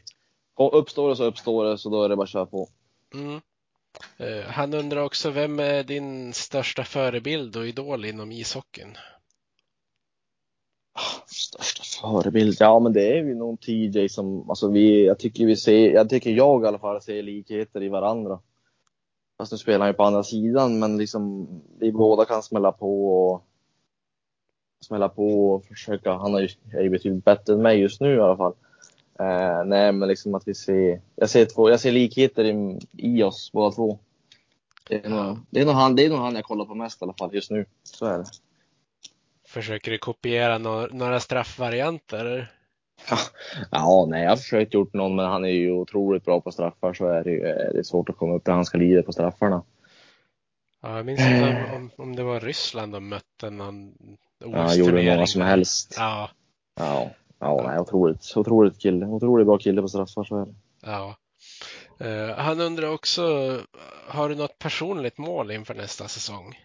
uppstår det så uppstår det så då är det bara att köra på. Mm. Eh, Han undrar också, vem är din största förebild och idol inom ishockeyn? Största förebild? Ja, men det är ju nog TJ som, alltså vi, jag tycker vi ser, jag tycker jag i alla fall ser likheter i varandra. Fast nu spelar han ju på andra sidan, men liksom vi båda kan smälla på och smälla på och försöka. Han är ju, är ju betydligt bättre än mig just nu i alla fall. Eh, nej, men liksom att vi ser, jag ser två, jag ser likheter i, i oss båda två. Det är, nog, det, är nog han, det är nog han jag kollar på mest i alla fall just nu. Så är det. Försöker du kopiera några, några straffvarianter? Ja, nej, jag har försökt gjort någon, men han är ju otroligt bra på straffar så är det ju eh, det är svårt att komma upp i hans kaliber på straffarna. Ja, jag minns inte om, om, om det var Ryssland de mötte någon Ja, han gjorde många som helst. Ja, Ja, ja otroligt, otroligt kille. Otroligt bra kille på straffar så är det. ja. Eh, han undrar också, har du något personligt mål inför nästa säsong?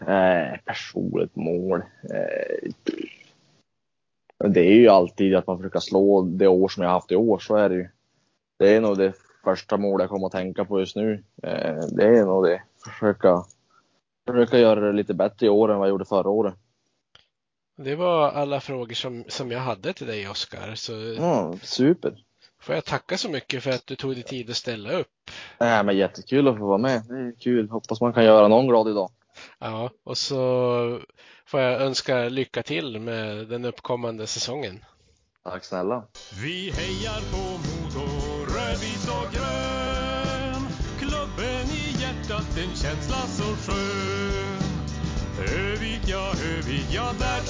Eh, personligt mål. Eh, det är ju alltid att man försöker slå det år som jag haft i år, så är det ju. Det är nog det första målet jag kommer att tänka på just nu. Eh, det är nog det. Försöka, försöka göra det lite bättre i år än vad jag gjorde förra året. Det var alla frågor som, som jag hade till dig Oskar. Så Mm, super! får jag tacka så mycket för att du tog dig tid att ställa upp. Äh, men jättekul att få vara med. Det är kul. Hoppas man kan göra någon glad idag. Ja, och så får jag önska lycka till med den uppkommande säsongen. Tack snälla! Vi hejar på Modo, rödvit och grön. Klubben i hjärtat, en känsla så skön. Övik, ja, Övik, ja, där